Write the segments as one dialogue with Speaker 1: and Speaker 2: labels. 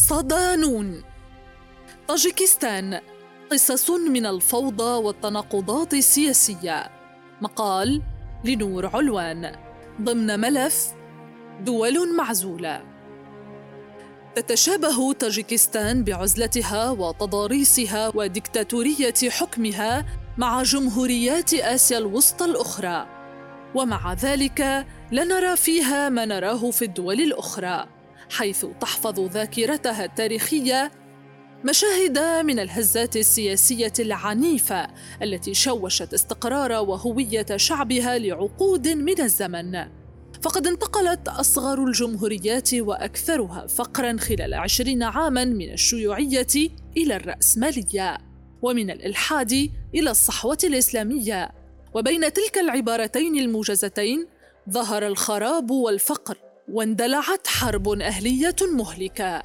Speaker 1: صدانون. طاجيكستان قصص من الفوضى والتناقضات السياسية. مقال لنور علوان. ضمن ملف دول معزولة. تتشابه طاجيكستان بعزلتها وتضاريسها وديكتاتورية حكمها مع جمهوريات آسيا الوسطى الأخرى. ومع ذلك لا نرى فيها ما نراه في الدول الأخرى. حيث تحفظ ذاكرتها التاريخية مشاهد من الهزات السياسية العنيفة التي شوشت استقرار وهوية شعبها لعقود من الزمن. فقد انتقلت أصغر الجمهوريات وأكثرها فقرا خلال عشرين عاما من الشيوعية إلى الرأسمالية ومن الإلحاد إلى الصحوة الإسلامية. وبين تلك العبارتين الموجزتين ظهر الخراب والفقر. واندلعت حرب أهلية مهلكة.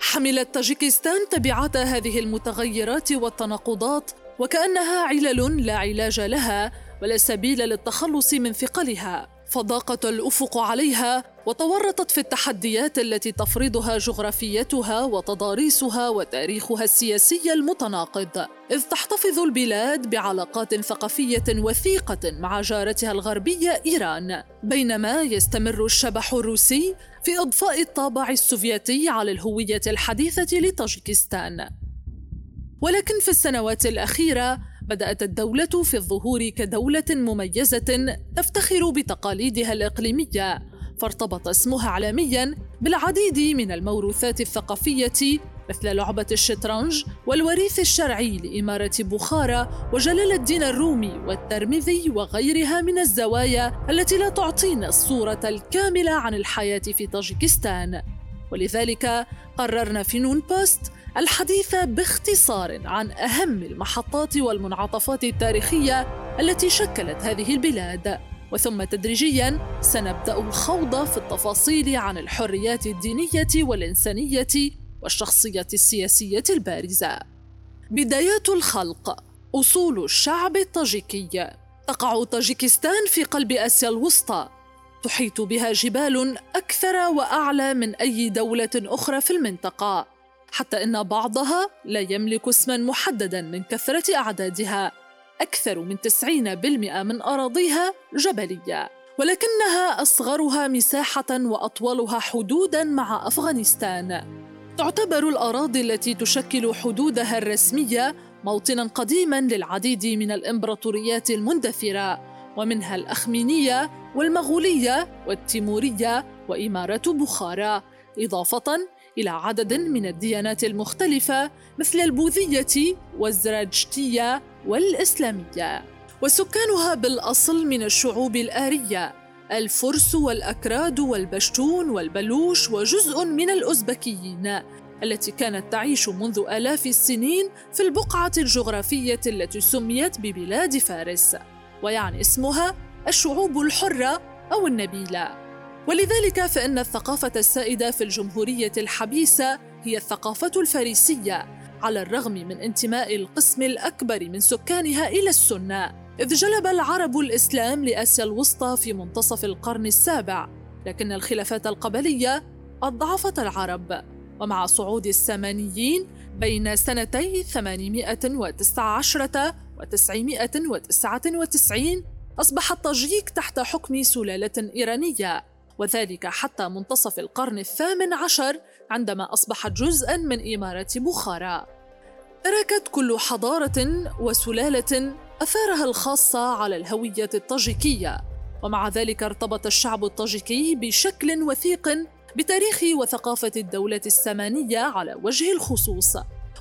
Speaker 1: حملت طاجيكستان تبعات هذه المتغيرات والتناقضات وكأنها علل لا علاج لها ولا سبيل للتخلص من ثقلها. فضاقت الأفق عليها وتورطت في التحديات التي تفرضها جغرافيتها وتضاريسها وتاريخها السياسي المتناقض إذ تحتفظ البلاد بعلاقات ثقافية وثيقة مع جارتها الغربية إيران. بينما يستمر الشبح الروسي في إضفاء الطابع السوفيتي على الهوية الحديثة لطاجيكستان. ولكن في السنوات الأخيرة بدأت الدولة في الظهور كدولة مميزة تفتخر بتقاليدها الإقليمية، فارتبط اسمها عالميا بالعديد من الموروثات الثقافية مثل لعبة الشطرنج والوريث الشرعي لإمارة بخارى وجلال الدين الرومي والترمذي وغيرها من الزوايا التي لا تعطينا الصورة الكاملة عن الحياة في طاجيكستان ولذلك قررنا في نون بوست الحديث باختصار عن أهم المحطات والمنعطفات التاريخية التي شكلت هذه البلاد. وثم تدريجيا سنبدأ الخوض في التفاصيل عن الحريات الدينية والإنسانية والشخصية السياسية البارزة. بدايات الخلق. أصول الشعب الطاجيكي. تقع طاجيكستان في قلب آسيا الوسطى. تحيط بها جبال أكثر وأعلى من أي دولة أخرى في المنطقة. حتى إن بعضها لا يملك اسما محددا من كثرة أعدادها. أكثر من 90% من أراضيها جبلية ولكنها أصغرها مساحة وأطولها حدودا مع أفغانستان. تعتبر الأراضي التي تشكل حدودها الرسمية موطنا قديما للعديد من الإمبراطوريات المندثرة ومنها الأخمينية والمغولية والتيمورية وإمارة بخارى إضافة إلى عدد من الديانات المختلفة مثل البوذية والزراجتية والإسلامية وسكانها بالأصل من الشعوب الآرية. الفرس والأكراد والبشتون والبلوش وجزء من الأوزبكيين التي كانت تعيش منذ آلاف السنين في البقعة الجغرافية التي سميت ببلاد فارس. ويعني اسمها الشعوب الحرة أو النبيلة. ولذلك فإن الثقافة السائدة في الجمهورية الحبيسة هي الثقافة الفارسية. على الرغم من انتماء القسم الأكبر من سكانها إلى السنة إذ جلب العرب الإسلام لآسيا الوسطى في منتصف القرن السابع لكن الخلافات القبلية أضعفت العرب ومع صعود السامانيين بين سنتي 819 و 999 أصبح الطاجيك تحت حكم سلالة إيرانية وذلك حتى منتصف القرن الثامن عشر عندما أصبحت جزءا من إمارة بخارى. تركت كل حضارة وسلالة أثارها الخاصة على الهوية الطاجيكية ومع ذلك ارتبط الشعب الطاجيكي بشكل وثيق بتاريخ وثقافة الدولة السامانية على وجه الخصوص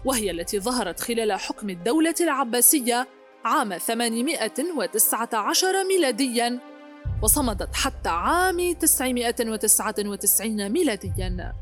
Speaker 1: وهي التي ظهرت خلال حكم الدولة العباسية عام 819 ميلاديا وصمدت حتى عام 999 ميلاديا.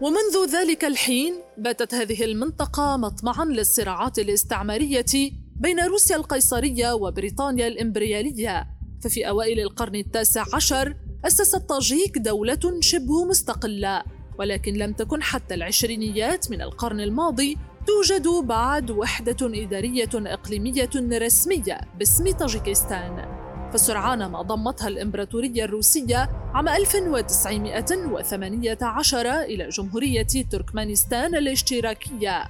Speaker 1: ومنذ ذلك الحين باتت هذه المنطقة مطمعا للصراعات الاستعمارية بين روسيا القيصرية وبريطانيا الإمبريالية. ففي أوائل القرن التاسع عشر أسس الطاجيك دولة شبه مستقلة ولكن لم تكن حتى العشرينيات من القرن الماضي توجد بعد وحدة إدارية إقليمية رسمية باسم طاجيكستان. فسرعان ما ضمتها الإمبراطورية الروسية عام 1918 إلى جمهورية تركمانستان الاشتراكية.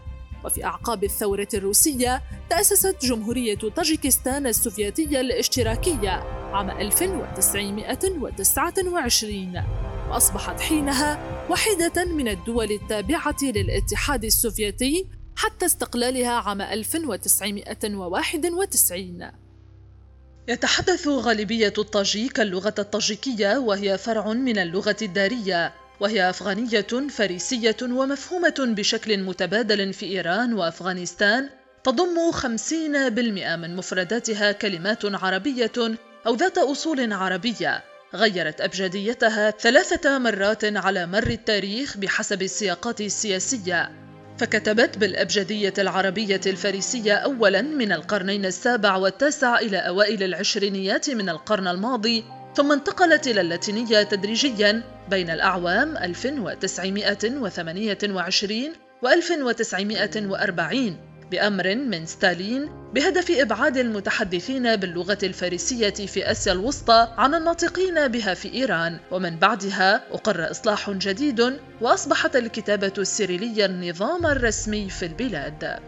Speaker 1: وفي أعقاب الثورة الروسية تأسست جمهورية طاجيكستان السوفيتية الاشتراكية عام 1929 وأصبحت حينها واحدة من الدول التابعة للاتحاد السوفيتي حتى استقلالها عام 1991 يتحدث غالبية الطاجيك اللغة الطاجيكية وهي فرع من اللغة الدارية وهي أفغانية فريسية ومفهومة بشكل متبادل في إيران وأفغانستان تضم 50% من مفرداتها كلمات عربية أو ذات أصول عربية. غيرت أبجديتها ثلاثة مرات على مر التاريخ بحسب السياقات السياسية. فكتبت بالأبجدية العربية الفارسية أولا من القرنين السابع والتاسع إلى أوائل العشرينيات من القرن الماضي ثم انتقلت إلى اللاتينية تدريجيا بين الأعوام 1928 و 1940 بأمر من ستالين بهدف إبعاد المتحدثين باللغة الفارسية في آسيا الوسطى عن الناطقين بها في إيران. ومن بعدها أقر إصلاح جديد وأصبحت الكتابة السيريلية النظام الرسمي في البلاد.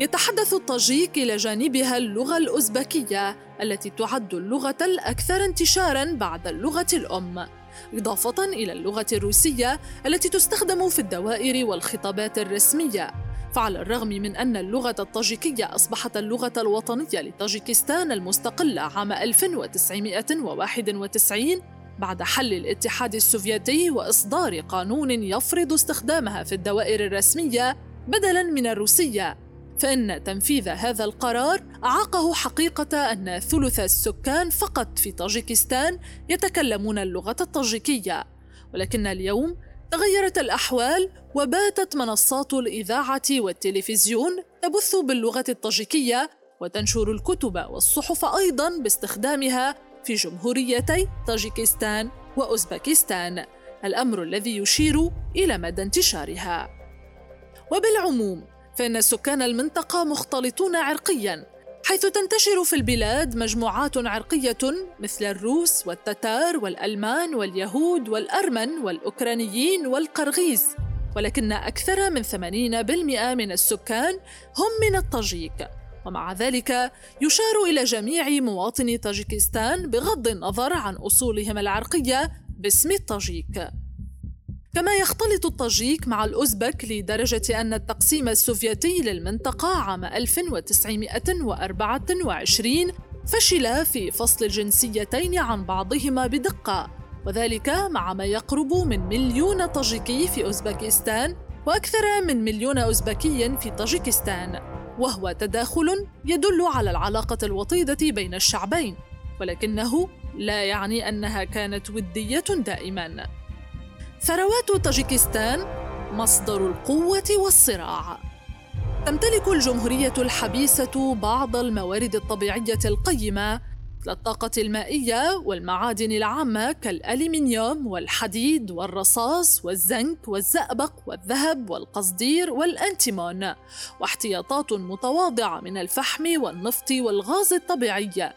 Speaker 1: يتحدث الطاجيك إلى جانبها اللغة الأوزبكية التي تعد اللغة الأكثر انتشاراً بعد اللغة الأم إضافة إلى اللغة الروسية التي تستخدم في الدوائر والخطابات الرسمية. فعلى الرغم من أن اللغة الطاجيكية أصبحت اللغة الوطنية لطاجيكستان المستقلة عام 1991 بعد حل الاتحاد السوفيتي وإصدار قانون يفرض استخدامها في الدوائر الرسمية بدلاً من الروسية. فإن تنفيذ هذا القرار أعاقه حقيقة أن ثلث السكان فقط في طاجيكستان يتكلمون اللغة الطاجيكية. ولكن اليوم تغيرت الأحوال وباتت منصات الإذاعة والتلفزيون تبث باللغة الطاجيكية وتنشر الكتب والصحف أيضا باستخدامها في جمهوريتي طاجيكستان وأوزبكستان الأمر الذي يشير إلى مدى انتشارها. وبالعموم فإن سكان المنطقة مختلطون عرقياً حيث تنتشر في البلاد مجموعات عرقية مثل الروس والتتار والألمان واليهود والأرمن والأوكرانيين والقرغيز ولكن أكثر من 80% من السكان هم من الطاجيك. ومع ذلك يشار إلى جميع مواطني طاجيكستان بغض النظر عن أصولهم العرقية باسم الطاجيك. كما يختلط الطاجيك مع الأوزبك لدرجة أن التقسيم السوفيتي للمنطقة عام 1924 فشل في فصل الجنسيتين عن بعضهما بدقة وذلك مع ما يقرب من مليون طاجيكي في أوزبكستان وأكثر من مليون أوزبكي في طاجيكستان وهو تداخل يدل على العلاقة الوطيدة بين الشعبين ولكنه لا يعني أنها كانت ودية دائماً. ثروات طاجيكستان مصدر القوة والصراع. تمتلك الجمهورية الحبيسة بعض الموارد الطبيعية القيمة مثل الطاقة المائية والمعادن العامة كالألمنيوم والحديد والرصاص والزنك والزئبق والذهب والقصدير والأنتيمون واحتياطات متواضعة من الفحم والنفط والغاز الطبيعي.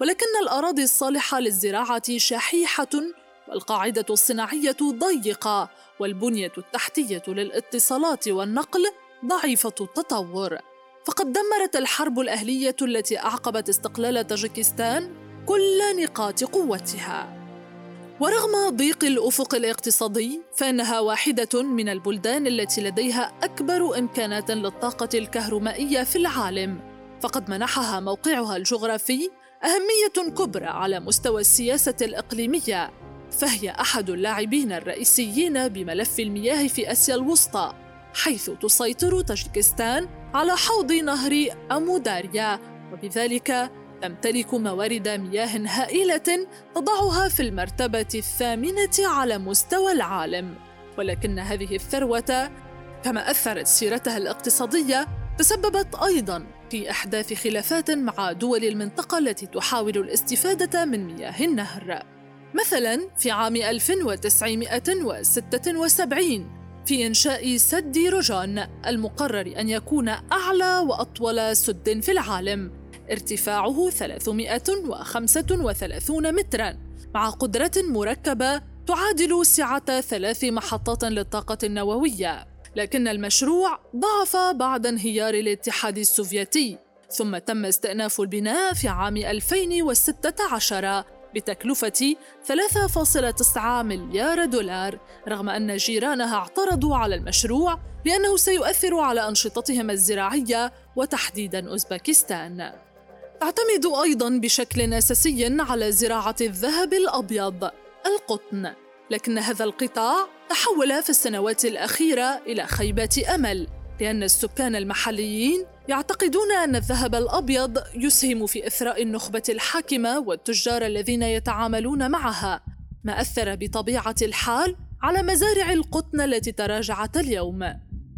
Speaker 1: ولكن الأراضي الصالحة للزراعة شحيحة والقاعدة الصناعية ضيقة والبنية التحتية للاتصالات والنقل ضعيفة التطور. فقد دمرت الحرب الأهلية التي أعقبت استقلال طاجيكستان كل نقاط قوتها. ورغم ضيق الأفق الاقتصادي فإنها واحدة من البلدان التي لديها أكبر إمكانات للطاقة الكهرومائية في العالم. فقد منحها موقعها الجغرافي أهمية كبرى على مستوى السياسة الإقليمية. فهي أحد اللاعبين الرئيسيين بملف المياه في آسيا الوسطى حيث تسيطر طاجيكستان على حوض نهر أموداريا وبذلك تمتلك موارد مياه هائلة تضعها في المرتبة الثامنة على مستوى العالم. ولكن هذه الثروة كما أثرت سيرتها الاقتصادية تسببت أيضا في إحداث خلافات مع دول المنطقة التي تحاول الاستفادة من مياه النهر. مثلا في عام 1976 في إنشاء سد روجان المقرر أن يكون أعلى وأطول سد في العالم ارتفاعه 335 متراً مع قدرة مركبة تعادل سعة ثلاث محطات للطاقة النووية. لكن المشروع ضعف بعد انهيار الاتحاد السوفيتي ثم تم استئناف البناء في عام 2016 بتكلفة 3.9 مليار دولار رغم أن جيرانها اعترضوا على المشروع لأنه سيؤثر على أنشطتهم الزراعية وتحديدا أوزبكستان. تعتمد أيضا بشكل أساسي على زراعة الذهب الأبيض القطن لكن هذا القطاع تحول في السنوات الأخيرة إلى خيبة أمل لأن السكان المحليين يعتقدون أن الذهب الأبيض يسهم في إثراء النخبة الحاكمة والتجار الذين يتعاملون معها ما أثر بطبيعة الحال على مزارع القطن التي تراجعت اليوم.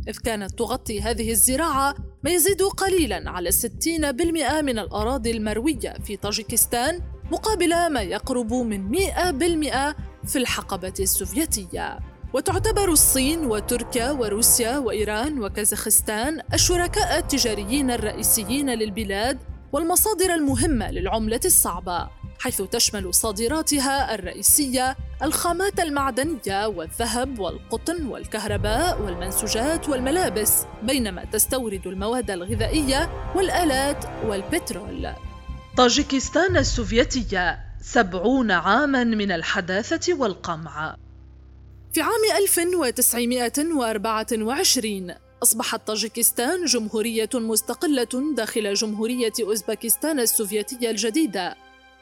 Speaker 1: إذ كانت تغطي هذه الزراعة ما يزيد قليلا على 60% من الأراضي المروية في طاجيكستان مقابل ما يقرب من 100% في الحقبة السوفيتية. وتعتبر الصين وتركيا وروسيا وإيران وكازاخستان الشركاء التجاريين الرئيسيين للبلاد والمصادر المهمة للعملة الصعبة حيث تشمل صادراتها الرئيسية الخامات المعدنية والذهب والقطن والكهرباء والمنسوجات والملابس بينما تستورد المواد الغذائية والآلات والبترول. طاجيكستان السوفيتية سبعون عاما من الحداثة والقمع. في عام 1924 أصبحت طاجيكستان جمهورية مستقلة داخل جمهورية أوزبكستان السوفيتية الجديدة.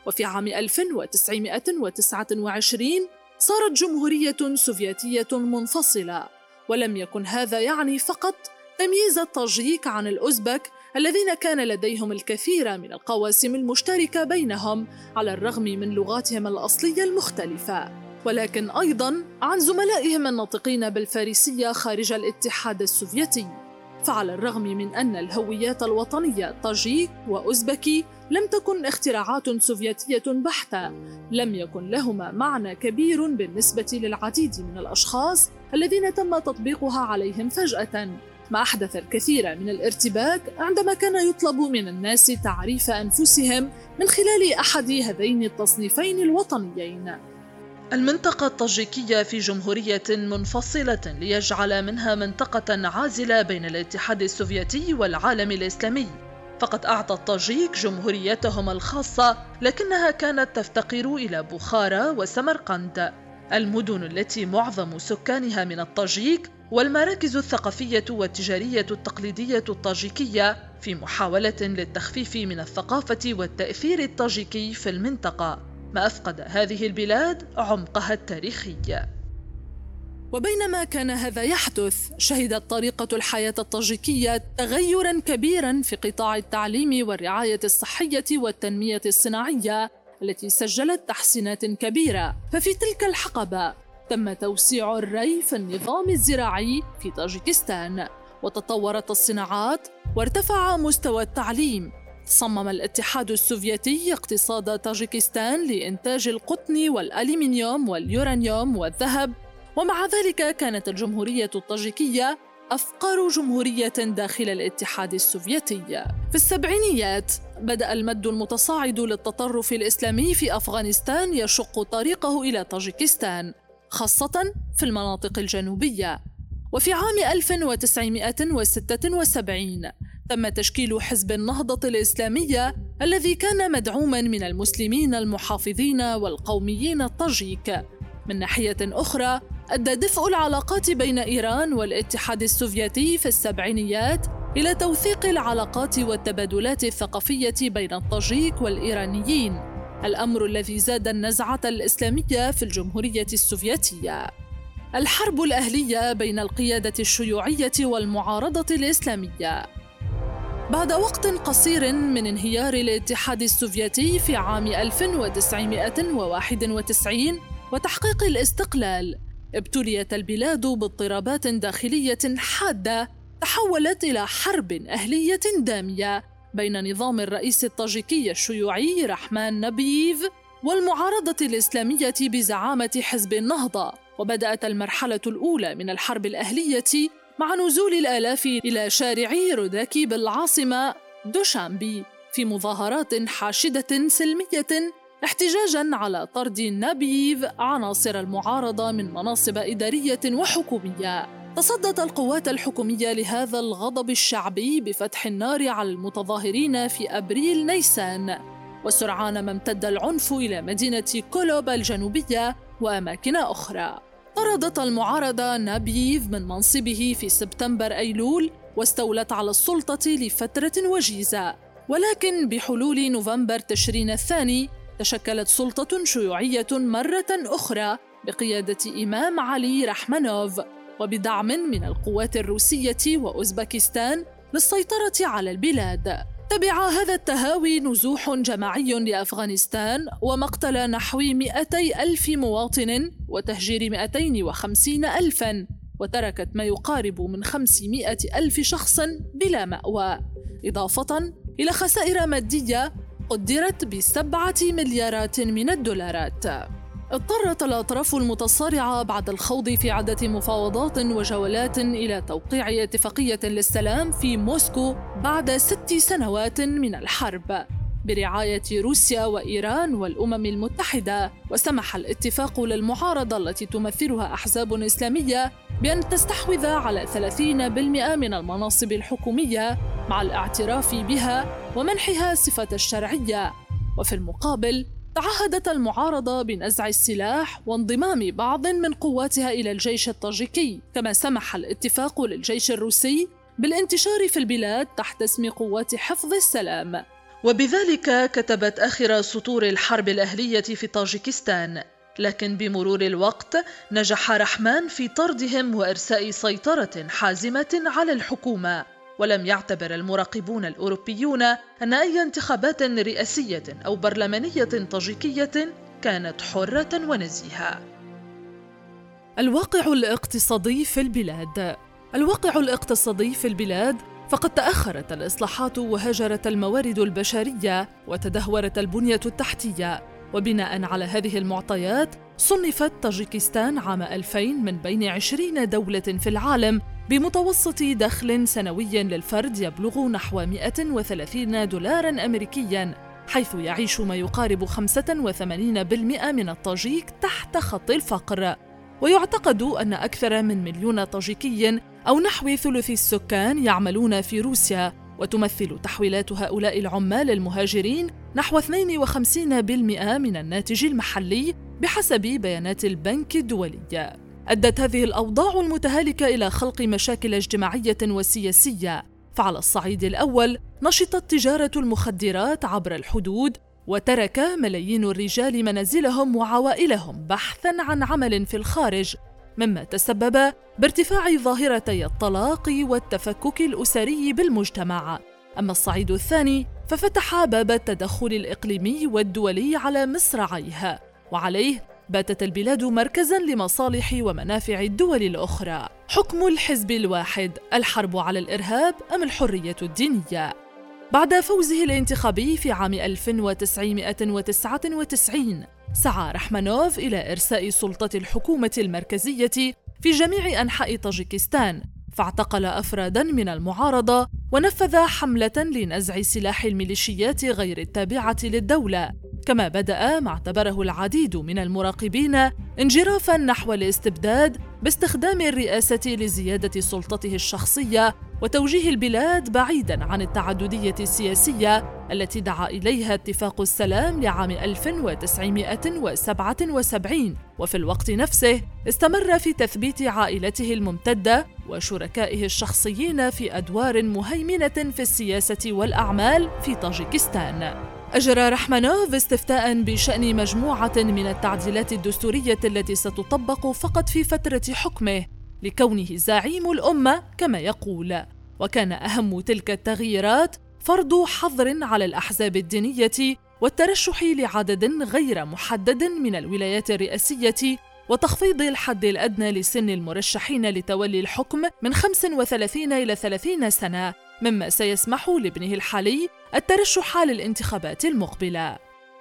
Speaker 1: وفي عام 1929 صارت جمهورية سوفيتية منفصلة ولم يكن هذا يعني فقط تمييز الطاجيك عن الأوزبك الذين كان لديهم الكثير من القواسم المشتركة بينهم على الرغم من لغاتهم الأصلية المختلفة. ولكن أيضا عن زملائهم الناطقين بالفارسية خارج الاتحاد السوفيتي. فعلى الرغم من أن الهويات الوطنية طاجيك وأوزبكي لم تكن اختراعات سوفيتية بحتة لم يكن لهما معنى كبير بالنسبة للعديد من الأشخاص الذين تم تطبيقها عليهم فجأة. ما أحدث الكثير من الارتباك عندما كان يطلب من الناس تعريف أنفسهم من خلال أحد هذين التصنيفين الوطنيين. المنطقة الطاجيكية في جمهورية منفصلة ليجعل منها منطقة عازلة بين الاتحاد السوفيتي والعالم الإسلامي. فقد أعطى الطاجيك جمهوريتهم الخاصة لكنها كانت تفتقر إلى بخارى وسمرقند. المدن التي معظم سكانها من الطاجيك والمراكز الثقافية والتجارية التقليدية الطاجيكية في محاولة للتخفيف من الثقافة والتأثير الطاجيكي في المنطقة. ما أفقد هذه البلاد عمقها التاريخي. وبينما كان هذا يحدث شهدت طريقة الحياة الطاجيكية تغيرا كبيرا في قطاع التعليم والرعاية الصحية والتنمية الصناعية التي سجلت تحسينات كبيرة. ففي تلك الحقبة تم توسيع الري في النظام الزراعي في طاجيكستان وتطورت الصناعات وارتفع مستوى التعليم. صمم الاتحاد السوفيتي اقتصاد طاجيكستان لإنتاج القطن والألمنيوم واليورانيوم والذهب ومع ذلك كانت الجمهورية الطاجيكية أفقر جمهورية داخل الاتحاد السوفيتي. في السبعينيات بدأ المد المتصاعد للتطرف الإسلامي في أفغانستان يشق طريقه إلى طاجيكستان، خاصة في المناطق الجنوبية. وفي عام 1976 تم تشكيل حزب النهضة الإسلامية الذي كان مدعوما من المسلمين المحافظين والقوميين الطاجيك. من ناحية أخرى، أدى دفء العلاقات بين إيران والاتحاد السوفيتي في السبعينيات إلى توثيق العلاقات والتبادلات الثقافية بين الطاجيك والإيرانيين، الأمر الذي زاد النزعة الإسلامية في الجمهورية السوفيتية. الحرب الأهلية بين القيادة الشيوعية والمعارضة الإسلامية بعد وقت قصير من انهيار الاتحاد السوفيتي في عام 1991 وتحقيق الاستقلال ابتليت البلاد باضطرابات داخلية حادة تحولت إلى حرب أهلية دامية بين نظام الرئيس الطاجيكي الشيوعي رحمان نبييف والمعارضة الإسلامية بزعامة حزب النهضة وبدأت المرحلة الأولى من الحرب الأهلية مع نزول الآلاف إلى شارعي روداكي بالعاصمة دوشامبي في مظاهرات حاشدة سلمية احتجاجا على طرد نابييف عناصر المعارضة من مناصب إدارية وحكومية. تصدت القوات الحكومية لهذا الغضب الشعبي بفتح النار على المتظاهرين في أبريل نيسان. وسرعان ما امتد العنف إلى مدينة كولوب الجنوبية وأماكن أخرى. طردت المعارضة نابييف من منصبه في سبتمبر أيلول واستولت على السلطة لفترة وجيزة. ولكن بحلول نوفمبر تشرين الثاني تشكلت سلطة شيوعية مرة أخرى بقيادة إمام علي رحمنوف وبدعم من القوات الروسية وأوزبكستان للسيطرة على البلاد. تبع هذا التهاوي نزوح جماعي لأفغانستان ومقتل نحو 200 ألف مواطن وتهجير 250 ألفاً وتركت ما يقارب من 500 ألف شخص بلا مأوى. إضافة إلى خسائر مادية قدرت بسبعة مليارات من الدولارات. اضطرت الأطراف المتصارعة بعد الخوض في عدة مفاوضات وجولات إلى توقيع اتفاقية للسلام في موسكو بعد ست سنوات من الحرب. برعاية روسيا وإيران والأمم المتحدة وسمح الاتفاق للمعارضة التي تمثلها أحزاب إسلامية بأن تستحوذ على 30% من المناصب الحكومية مع الاعتراف بها ومنحها صفة الشرعية. وفي المقابل تعهدت المعارضة بنزع السلاح وانضمام بعض من قواتها إلى الجيش الطاجيكي. كما سمح الاتفاق للجيش الروسي بالانتشار في البلاد تحت اسم قوات حفظ السلام. وبذلك كتبت آخر سطور الحرب الأهلية في طاجيكستان. لكن بمرور الوقت نجح رحمان في طردهم وإرساء سيطرة حازمة على الحكومة. ولم يعتبر المراقبون الأوروبيون أن أي انتخابات رئاسية أو برلمانية طاجيكية كانت حرة ونزيهة.
Speaker 2: الواقع الاقتصادي في البلاد. الواقع الاقتصادي في البلاد فقد تأخرت الإصلاحات وهجرت الموارد البشرية وتدهورت البنية التحتية. وبناء على هذه المعطيات صنفت طاجيكستان عام 2000 من بين 20 دولة في العالم بمتوسط دخل سنوي للفرد يبلغ نحو 130 دولارا أمريكيا حيث يعيش ما يقارب 85% من الطاجيك تحت خط الفقر. ويعتقد أن أكثر من مليون طاجيكي أو نحو ثلث السكان يعملون في روسيا وتمثل تحويلات هؤلاء العمال المهاجرين نحو 52% من الناتج المحلي بحسب بيانات البنك الدولي. أدت هذه الأوضاع المتهالكة إلى خلق مشاكل اجتماعية وسياسية، فعلى الصعيد الأول نشطت تجارة المخدرات عبر الحدود وترك ملايين الرجال منازلهم وعوائلهم بحثا عن عمل في الخارج. مما تسبب بارتفاع ظاهرتي الطلاق والتفكك الأسري بالمجتمع. أما الصعيد الثاني ففتح باب التدخل الإقليمي والدولي على مصراعيه وعليه باتت البلاد مركزا لمصالح ومنافع الدول الأخرى. حكم الحزب الواحد الحرب على الإرهاب أم الحرية الدينية؟ بعد فوزه الانتخابي في عام 1999 سعى رحمانوف إلى إرساء سلطة الحكومة المركزية في جميع أنحاء طاجيكستان فاعتقل أفرادا من المعارضة ونفذ حملة لنزع سلاح الميليشيات غير التابعة للدولة. كما بدأ ما اعتبره العديد من المراقبين انجرافا نحو الاستبداد باستخدام الرئاسة لزيادة سلطته الشخصية وتوجيه البلاد بعيدا عن التعددية السياسية التي دعا إليها اتفاق السلام لعام 1977 وفي الوقت نفسه استمر في تثبيت عائلته الممتدة وشركائه الشخصيين في أدوار مهيمنة في السياسة والأعمال في طاجيكستان أجرى رحمانوف استفتاء بشأن مجموعة من التعديلات الدستورية التي ستطبق فقط في فترة حكمه لكونه زعيم الأمة كما يقول. وكان أهم تلك التغييرات فرض حظر على الأحزاب الدينية والترشح لعدد غير محدد من الولايات الرئاسية وتخفيض الحد الأدنى لسن المرشحين لتولي الحكم من 35 إلى 30 سنة مما سيسمح لابنه الحالي الترشح للانتخابات المقبلة.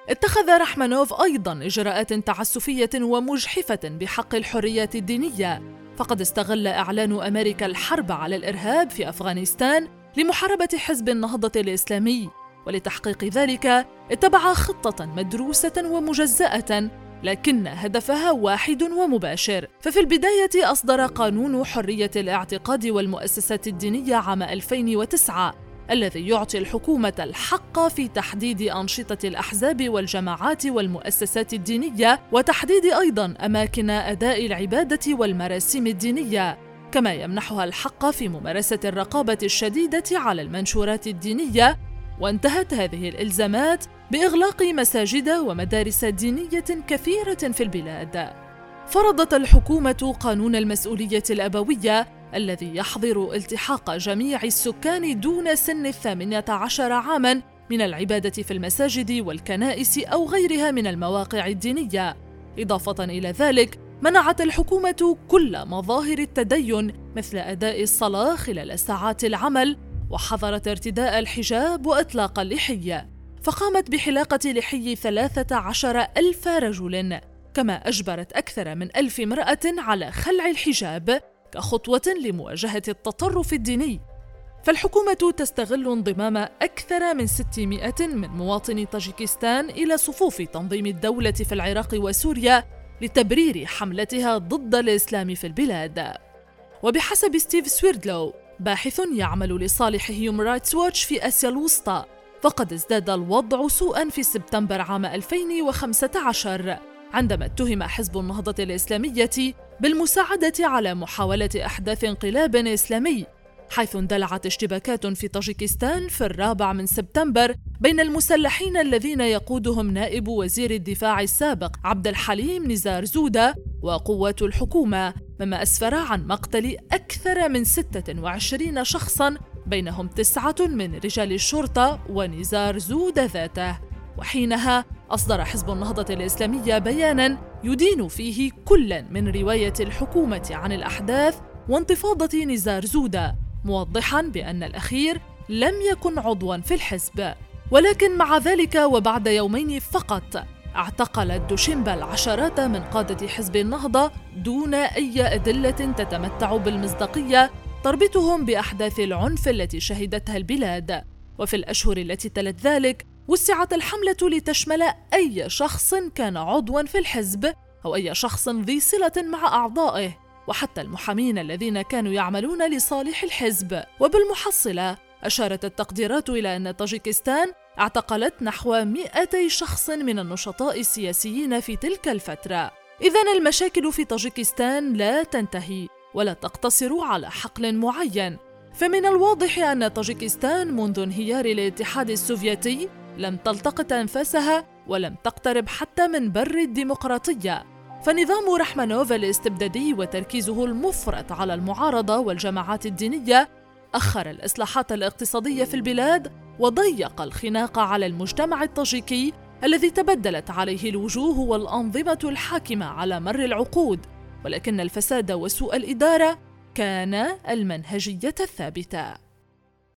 Speaker 2: اتخذ رحمانوف أيضا إجراءات تعسفية ومجحفة بحق الحريات الدينية. فقد استغل إعلان أمريكا الحرب على الإرهاب في أفغانستان لمحاربة حزب النهضة الإسلامي. ولتحقيق ذلك اتبع خطة مدروسة ومجزأة لكن هدفها واحد ومباشر. ففي البداية أصدر قانون حرية الاعتقاد والمؤسسات الدينية عام 2009 الذي يعطي الحكومة الحق في تحديد أنشطة الأحزاب والجماعات والمؤسسات الدينية وتحديد أيضا أماكن أداء العبادة والمراسم الدينية كما يمنحها الحق في ممارسة الرقابة الشديدة على المنشورات الدينية وانتهت هذه الإلزامات بإغلاق مساجد ومدارس دينية كثيرة في البلاد. فرضت الحكومة قانون المسؤولية الأبوية الذي يحظر التحاق جميع السكان دون سن الثامنة عشر عاماً من العبادة في المساجد والكنائس أو غيرها من المواقع الدينية. إضافة إلى ذلك، منعت الحكومة كل مظاهر التدين مثل أداء الصلاة خلال ساعات العمل وحظرت ارتداء الحجاب وإطلاق اللحية فقامت بحلاقة لحي ثلاثة عشر ألف رجل كما أجبرت أكثر من ألف امرأة على خلع الحجاب كخطوة لمواجهة التطرف الديني. فالحكومة تستغل انضمام أكثر من 600 من مواطني طاجيكستان إلى صفوف تنظيم الدولة في العراق وسوريا لتبرير حملتها ضد الإسلام في البلاد. وبحسب ستيف سويردلو باحث يعمل لصالح هيوم رايتس واتش في آسيا الوسطى فقد ازداد الوضع سوءا في سبتمبر عام 2015 عندما اتهم حزب النهضة الإسلامية بالمساعدة على محاولة إحداث انقلاب إسلامي حيث اندلعت اشتباكات في طاجيكستان في الرابع من سبتمبر بين المسلحين الذين يقودهم نائب وزير الدفاع السابق عبد الحليم نزار زودة وقوات الحكومة مما أسفر عن مقتل أكثر من 26 شخصاً بينهم تسعة من رجال الشرطة ونزار زودة ذاته. وحينها أصدر حزب النهضة الإسلامية بياناً يدين فيه كل من رواية الحكومة عن الأحداث وانتفاضة نزار زودة موضحا بأن الأخير لم يكن عضوا في الحزب. ولكن مع ذلك وبعد يومين فقط اعتقل الدوشيمبا العشرات من قادة حزب النهضة دون أي أدلة تتمتع بالمصداقية تربطهم بأحداث العنف التي شهدتها البلاد. وفي الأشهر التي تلت ذلك وسعت الحملة لتشمل أي شخص كان عضوا في الحزب أو أي شخص ذي صلة مع أعضائه وحتى المحامين الذين كانوا يعملون لصالح الحزب. وبالمحصلة أشارت التقديرات إلى أن طاجيكستان اعتقلت نحو 200 شخص من النشطاء السياسيين في تلك الفترة. إذا المشاكل في طاجيكستان لا تنتهي ولا تقتصر على حقل معين. فمن الواضح أن طاجيكستان منذ انهيار الاتحاد السوفيتي لم تلتقط أنفاسها ولم تقترب حتى من بر الديمقراطية. فنظام رحمانوف الاستبدادي وتركيزه المفرط على المعارضة والجماعات الدينية أخر الإصلاحات الاقتصادية في البلاد وضيق الخناق على المجتمع الطاجيكي الذي تبدلت عليه الوجوه والأنظمة الحاكمة على مر العقود. ولكن الفساد وسوء الإدارة كان المنهجية الثابتة.